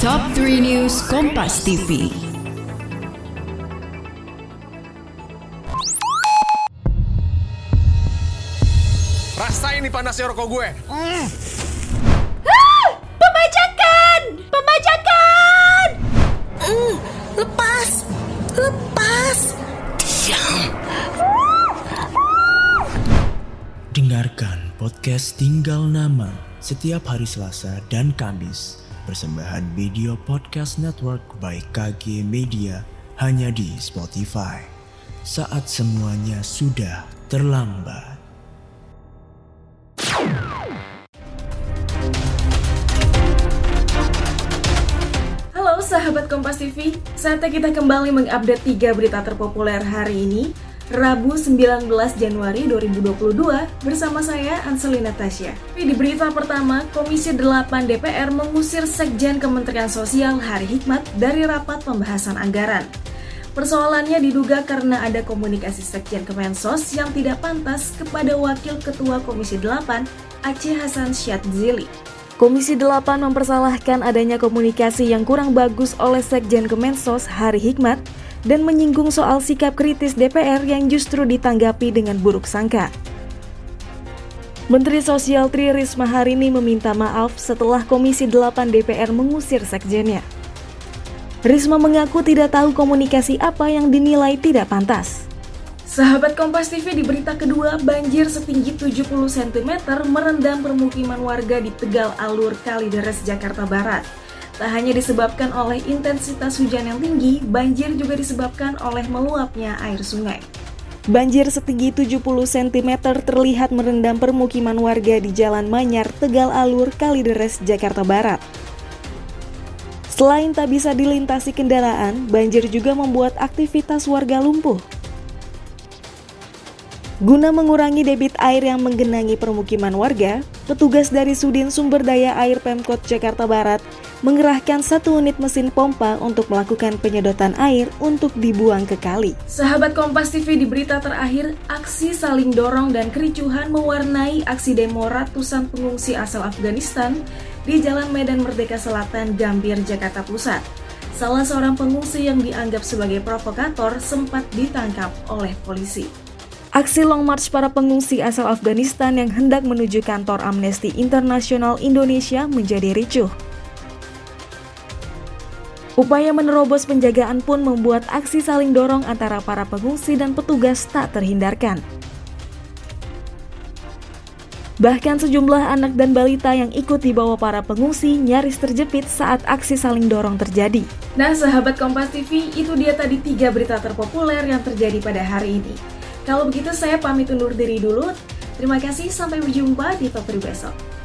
Top 3 News Kompas TV. Rasain nih panasnya rokok gue. Mm. Pembajakan! Pembajakan! Mm, lepas! Lepas! Diam! Dengarkan podcast Tinggal Nama setiap hari Selasa dan Kamis. Persembahan video podcast network by KG Media hanya di Spotify. Saat semuanya sudah terlambat. Halo sahabat Kompas TV, saatnya kita kembali mengupdate tiga berita terpopuler hari ini, Rabu 19 Januari 2022 bersama saya Anselina Tasya. Di berita pertama, Komisi 8 DPR mengusir Sekjen Kementerian Sosial Hari Hikmat dari rapat pembahasan anggaran. Persoalannya diduga karena ada komunikasi Sekjen Kemensos yang tidak pantas kepada Wakil Ketua Komisi 8 Aceh Hasan Syadzili. Komisi 8 mempersalahkan adanya komunikasi yang kurang bagus oleh Sekjen Kemensos Hari Hikmat dan menyinggung soal sikap kritis DPR yang justru ditanggapi dengan buruk sangka. Menteri Sosial Tri Risma hari ini meminta maaf setelah Komisi 8 DPR mengusir sekjennya. Risma mengaku tidak tahu komunikasi apa yang dinilai tidak pantas. Sahabat Kompas TV di berita kedua, banjir setinggi 70 cm merendam permukiman warga di Tegal Alur Kalideres, Jakarta Barat. Tak hanya disebabkan oleh intensitas hujan yang tinggi, banjir juga disebabkan oleh meluapnya air sungai. Banjir setinggi 70 cm terlihat merendam permukiman warga di Jalan Manyar, Tegal Alur, Kalideres, Jakarta Barat. Selain tak bisa dilintasi kendaraan, banjir juga membuat aktivitas warga lumpuh. Guna mengurangi debit air yang menggenangi permukiman warga, petugas dari Sudin Sumber Daya Air Pemkot Jakarta Barat mengerahkan satu unit mesin pompa untuk melakukan penyedotan air untuk dibuang ke kali. Sahabat Kompas TV di berita terakhir, aksi saling dorong dan kericuhan mewarnai aksi demo ratusan pengungsi asal Afghanistan di Jalan Medan Merdeka Selatan, Gambir, Jakarta Pusat. Salah seorang pengungsi yang dianggap sebagai provokator sempat ditangkap oleh polisi. Aksi Long March para pengungsi asal Afghanistan yang hendak menuju kantor Amnesty Internasional Indonesia menjadi ricuh. Upaya menerobos penjagaan pun membuat aksi saling dorong antara para pengungsi dan petugas tak terhindarkan. Bahkan sejumlah anak dan balita yang ikut dibawa para pengungsi nyaris terjepit saat aksi saling dorong terjadi. Nah sahabat Kompas TV, itu dia tadi tiga berita terpopuler yang terjadi pada hari ini. Kalau begitu saya pamit undur diri dulu. Terima kasih, sampai berjumpa di Top besok.